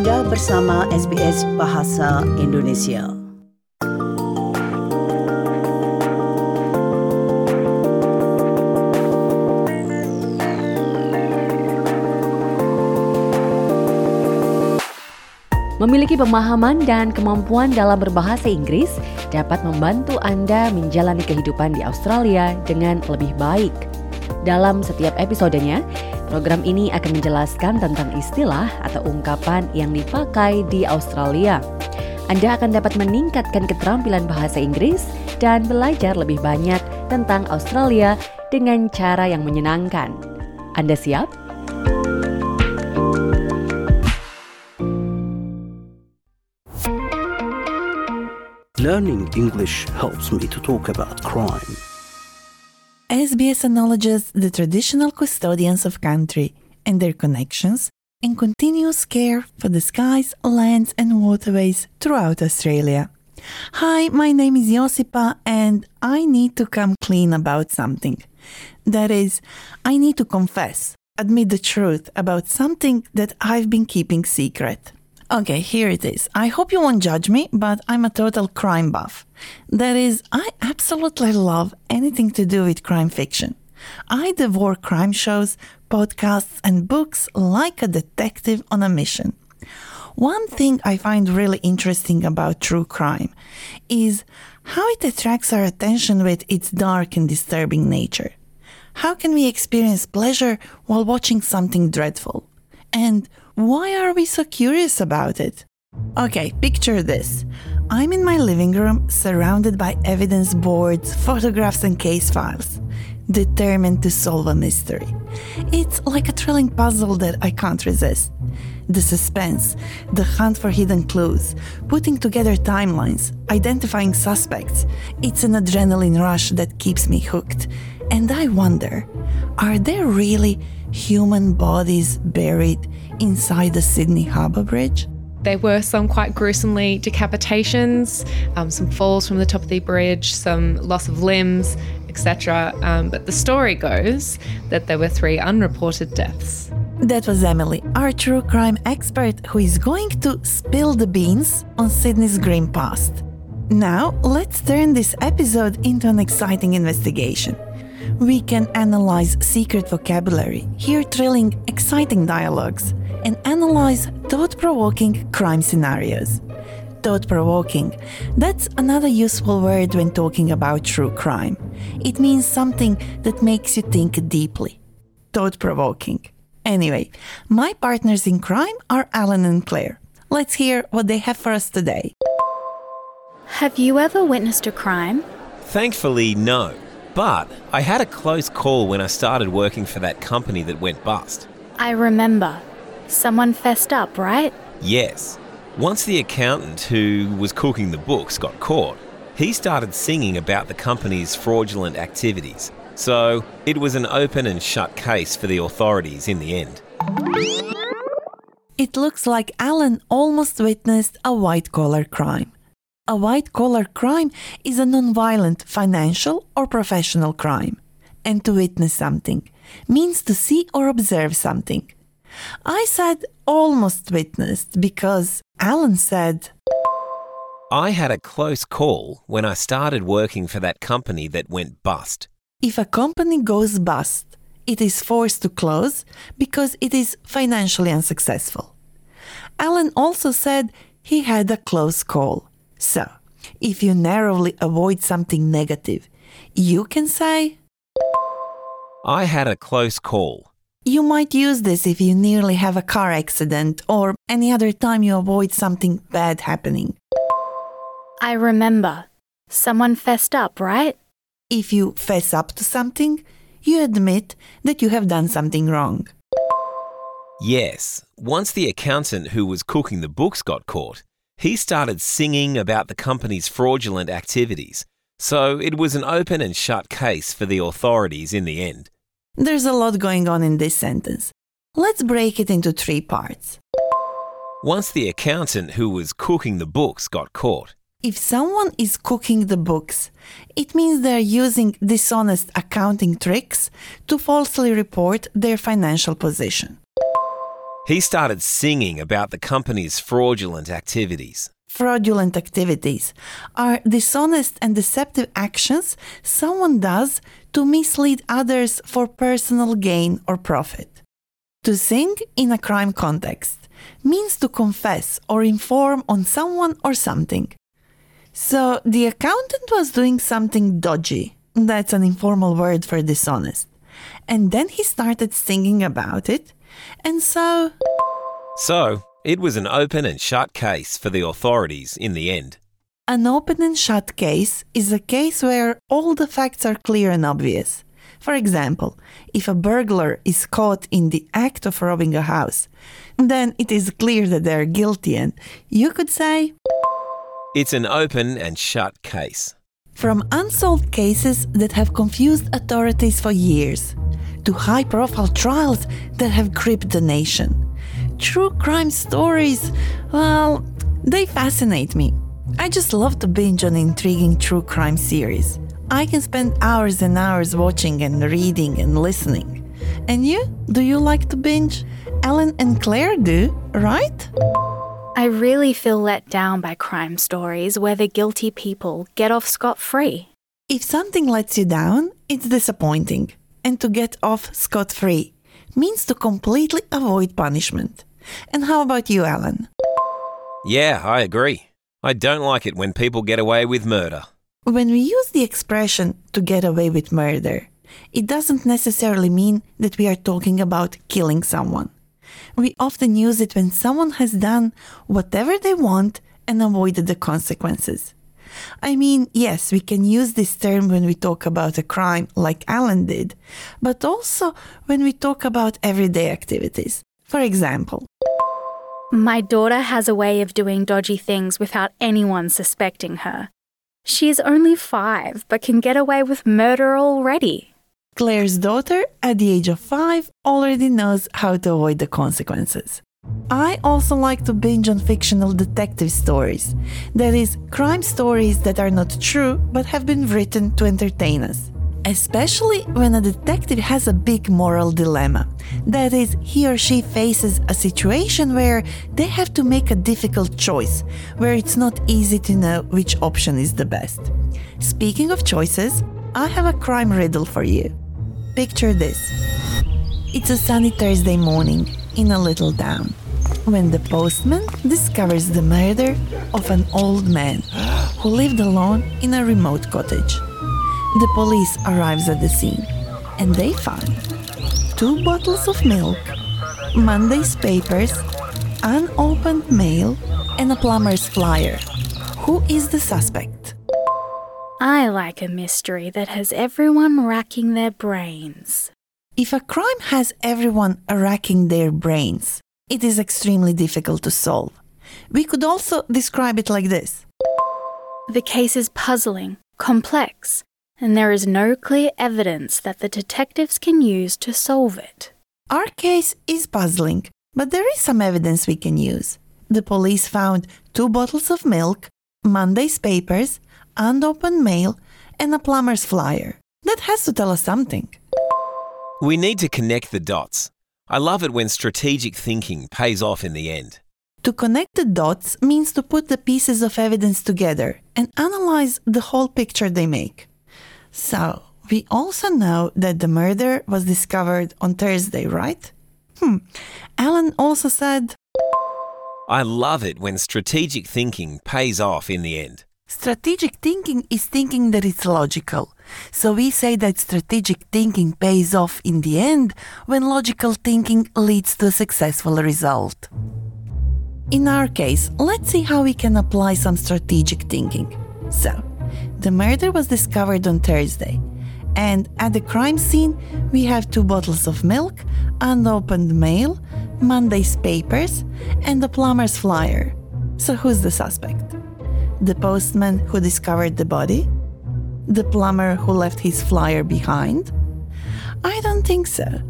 Anda bersama SBS Bahasa Indonesia. Memiliki pemahaman dan kemampuan dalam berbahasa Inggris dapat membantu Anda menjalani kehidupan di Australia dengan lebih baik. Dalam setiap episodenya, program ini akan menjelaskan tentang istilah atau ungkapan yang dipakai di Australia. Anda akan dapat meningkatkan keterampilan bahasa Inggris dan belajar lebih banyak tentang Australia dengan cara yang menyenangkan. Anda siap? Learning English helps me to talk about crime. SBS acknowledges the traditional custodians of country and their connections and continuous care for the skies, lands, and waterways throughout Australia. Hi, my name is Josipa, and I need to come clean about something. That is, I need to confess, admit the truth about something that I've been keeping secret. Okay, here it is. I hope you won't judge me, but I'm a total crime buff. That is, I absolutely love anything to do with crime fiction. I devour crime shows, podcasts, and books like a detective on a mission. One thing I find really interesting about true crime is how it attracts our attention with its dark and disturbing nature. How can we experience pleasure while watching something dreadful? And why are we so curious about it? Okay, picture this. I'm in my living room surrounded by evidence boards, photographs, and case files, determined to solve a mystery. It's like a thrilling puzzle that I can't resist. The suspense, the hunt for hidden clues, putting together timelines, identifying suspects, it's an adrenaline rush that keeps me hooked. And I wonder are there really human bodies buried inside the Sydney Harbour Bridge? There were some quite gruesomely decapitations, um, some falls from the top of the bridge, some loss of limbs, etc. Um, but the story goes that there were three unreported deaths. That was Emily, our true crime expert, who is going to spill the beans on Sydney's grim past. Now, let's turn this episode into an exciting investigation. We can analyze secret vocabulary, hear thrilling, exciting dialogues, and analyze thought provoking crime scenarios. Thought provoking, that's another useful word when talking about true crime. It means something that makes you think deeply. Thought provoking. Anyway, my partners in crime are Alan and Claire. Let's hear what they have for us today. Have you ever witnessed a crime? Thankfully, no. But I had a close call when I started working for that company that went bust. I remember. Someone fessed up, right? Yes. Once the accountant who was cooking the books got caught, he started singing about the company's fraudulent activities. So it was an open and shut case for the authorities in the end. It looks like Alan almost witnessed a white collar crime. A white collar crime is a non-violent financial or professional crime. And to witness something means to see or observe something. I said almost witnessed because Alan said, I had a close call when I started working for that company that went bust. if a company goes bust, it is forced to close because it is financially unsuccessful. Alan also said he had a close call. So, if you narrowly avoid something negative, you can say, I had a close call. You might use this if you nearly have a car accident or any other time you avoid something bad happening. I remember. Someone fessed up, right? If you fess up to something, you admit that you have done something wrong. Yes, once the accountant who was cooking the books got caught, he started singing about the company's fraudulent activities. So it was an open and shut case for the authorities in the end. There's a lot going on in this sentence. Let's break it into three parts. Once the accountant who was cooking the books got caught, If someone is cooking the books, it means they're using dishonest accounting tricks to falsely report their financial position. He started singing about the company's fraudulent activities. Fraudulent activities are dishonest and deceptive actions someone does to mislead others for personal gain or profit. To sing in a crime context means to confess or inform on someone or something. So the accountant was doing something dodgy. That's an informal word for dishonest. And then he started singing about it. And so So, it was an open and shut case for the authorities in the end. An open and shut case is a case where all the facts are clear and obvious. For example, if a burglar is caught in the act of robbing a house, then it is clear that they are guilty, and you could say, It's an open and shut case. From unsolved cases that have confused authorities for years, to high profile trials that have gripped the nation. True crime stories, well, they fascinate me. I just love to binge on intriguing true crime series. I can spend hours and hours watching and reading and listening. And you? Do you like to binge? Alan and Claire do, right? I really feel let down by crime stories where the guilty people get off scot free. If something lets you down, it's disappointing. And to get off scot free means to completely avoid punishment. And how about you, Alan? Yeah, I agree. I don't like it when people get away with murder. When we use the expression to get away with murder, it doesn't necessarily mean that we are talking about killing someone. We often use it when someone has done whatever they want and avoided the consequences. I mean, yes, we can use this term when we talk about a crime like Alan did, but also when we talk about everyday activities. For example, My daughter has a way of doing dodgy things without anyone suspecting her. She is only five, but can get away with murder already. Claire's daughter, at the age of five, already knows how to avoid the consequences. I also like to binge on fictional detective stories. That is, crime stories that are not true but have been written to entertain us. Especially when a detective has a big moral dilemma. That is, he or she faces a situation where they have to make a difficult choice, where it's not easy to know which option is the best. Speaking of choices, I have a crime riddle for you. Picture this it's a sunny Thursday morning in a little town when the postman discovers the murder of an old man who lived alone in a remote cottage. The police arrives at the scene and they find two bottles of milk, Monday's papers, unopened mail, and a plumber's flyer. Who is the suspect? I like a mystery that has everyone racking their brains. If a crime has everyone racking their brains, it is extremely difficult to solve. We could also describe it like this The case is puzzling, complex, and there is no clear evidence that the detectives can use to solve it. Our case is puzzling, but there is some evidence we can use. The police found two bottles of milk, Monday's papers, unopened mail, and a plumber's flyer. That has to tell us something. We need to connect the dots. I love it when strategic thinking pays off in the end. To connect the dots means to put the pieces of evidence together and analyze the whole picture they make. So, we also know that the murder was discovered on Thursday, right? Hmm. Alan also said I love it when strategic thinking pays off in the end. Strategic thinking is thinking that it's logical. So we say that strategic thinking pays off in the end when logical thinking leads to a successful result. In our case, let's see how we can apply some strategic thinking. So, the murder was discovered on Thursday, and at the crime scene, we have two bottles of milk, unopened mail, Monday's papers, and the plumber's flyer. So, who's the suspect? The postman who discovered the body? The plumber who left his flyer behind? I don't think so,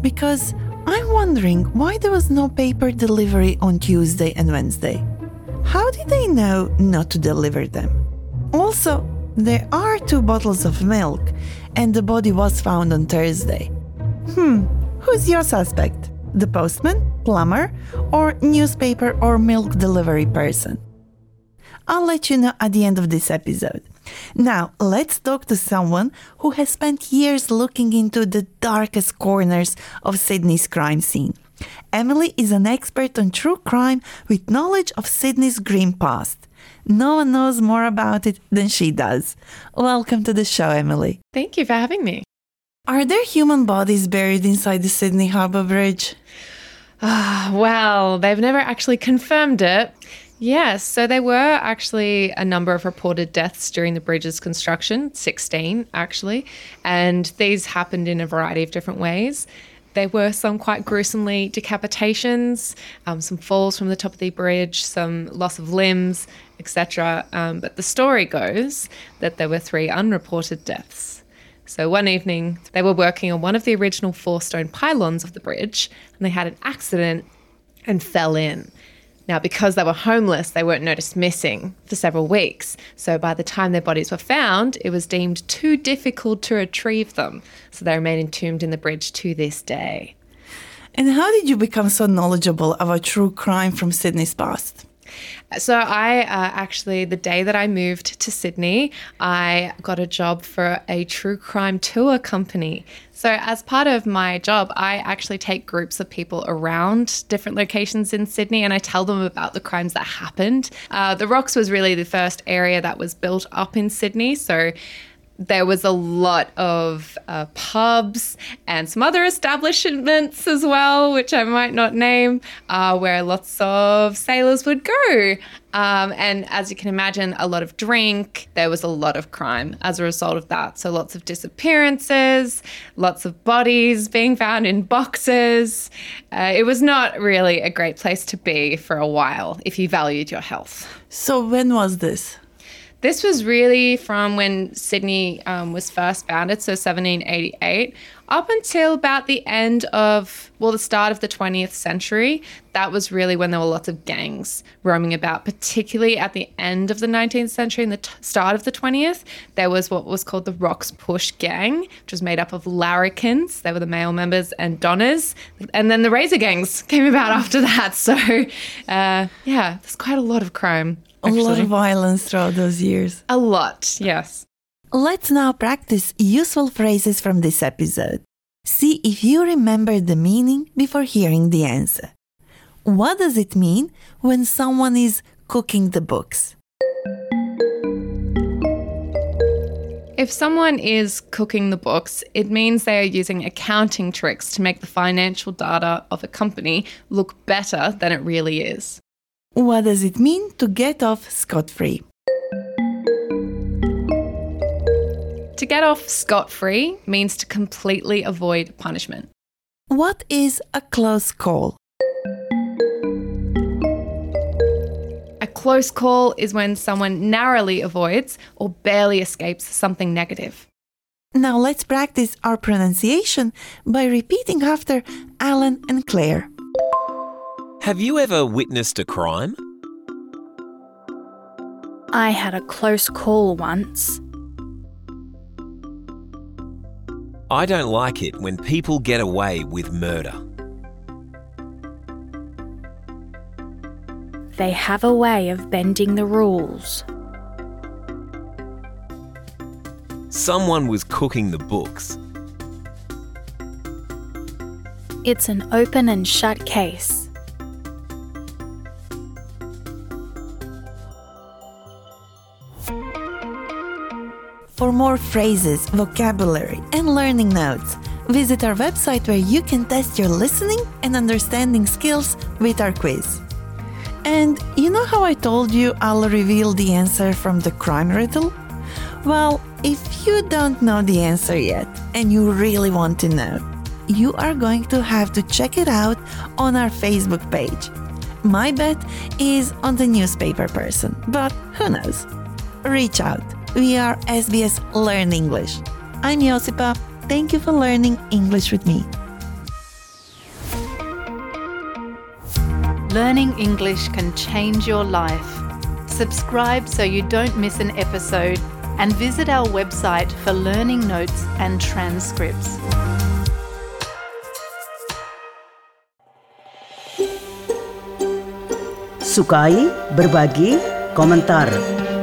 because I'm wondering why there was no paper delivery on Tuesday and Wednesday. How did they know not to deliver them? Also, there are two bottles of milk, and the body was found on Thursday. Hmm, who's your suspect? The postman, plumber, or newspaper or milk delivery person? I'll let you know at the end of this episode. Now, let's talk to someone who has spent years looking into the darkest corners of Sydney's crime scene. Emily is an expert on true crime with knowledge of Sydney's grim past. No one knows more about it than she does. Welcome to the show, Emily. Thank you for having me. Are there human bodies buried inside the Sydney Harbour Bridge? Ah, well, they've never actually confirmed it. Yes, so there were actually a number of reported deaths during the bridge's construction, 16 actually, and these happened in a variety of different ways. There were some quite gruesomely decapitations, um, some falls from the top of the bridge, some loss of limbs, etc. Um, but the story goes that there were three unreported deaths. So one evening, they were working on one of the original four stone pylons of the bridge, and they had an accident and fell in. Now, because they were homeless, they weren't noticed missing for several weeks. So by the time their bodies were found, it was deemed too difficult to retrieve them. So they remain entombed in the bridge to this day. And how did you become so knowledgeable about true crime from Sydney's past? So I uh, actually, the day that I moved to Sydney, I got a job for a true crime tour company. So as part of my job, I actually take groups of people around different locations in Sydney, and I tell them about the crimes that happened. Uh, the Rocks was really the first area that was built up in Sydney, so there was a lot of uh, pubs and some other establishments as well, which I might not name, uh, where lots of sailors would go. Um, and as you can imagine, a lot of drink. There was a lot of crime as a result of that. So lots of disappearances, lots of bodies being found in boxes. Uh, it was not really a great place to be for a while if you valued your health. So, when was this? This was really from when Sydney um, was first founded, so 1788, up until about the end of, well, the start of the 20th century. That was really when there were lots of gangs roaming about, particularly at the end of the 19th century and the t- start of the 20th. There was what was called the Rocks Push Gang, which was made up of larrikins, they were the male members, and donahs. And then the razor gangs came about after that. So, uh, yeah, there's quite a lot of crime. A lot of violence throughout those years. A lot, yes. Let's now practice useful phrases from this episode. See if you remember the meaning before hearing the answer. What does it mean when someone is cooking the books? If someone is cooking the books, it means they are using accounting tricks to make the financial data of a company look better than it really is. What does it mean to get off scot free? To get off scot free means to completely avoid punishment. What is a close call? A close call is when someone narrowly avoids or barely escapes something negative. Now let's practice our pronunciation by repeating after Alan and Claire. Have you ever witnessed a crime? I had a close call once. I don't like it when people get away with murder. They have a way of bending the rules. Someone was cooking the books. It's an open and shut case. For more phrases, vocabulary, and learning notes, visit our website where you can test your listening and understanding skills with our quiz. And you know how I told you I'll reveal the answer from the crime riddle? Well, if you don't know the answer yet and you really want to know, you are going to have to check it out on our Facebook page. My bet is on the newspaper person, but who knows? Reach out. We are SBS Learn English. I'm Josipa. Thank you for learning English with me. Learning English can change your life. Subscribe so you don't miss an episode and visit our website for learning notes and transcripts. Sukai, berbagi, komentar.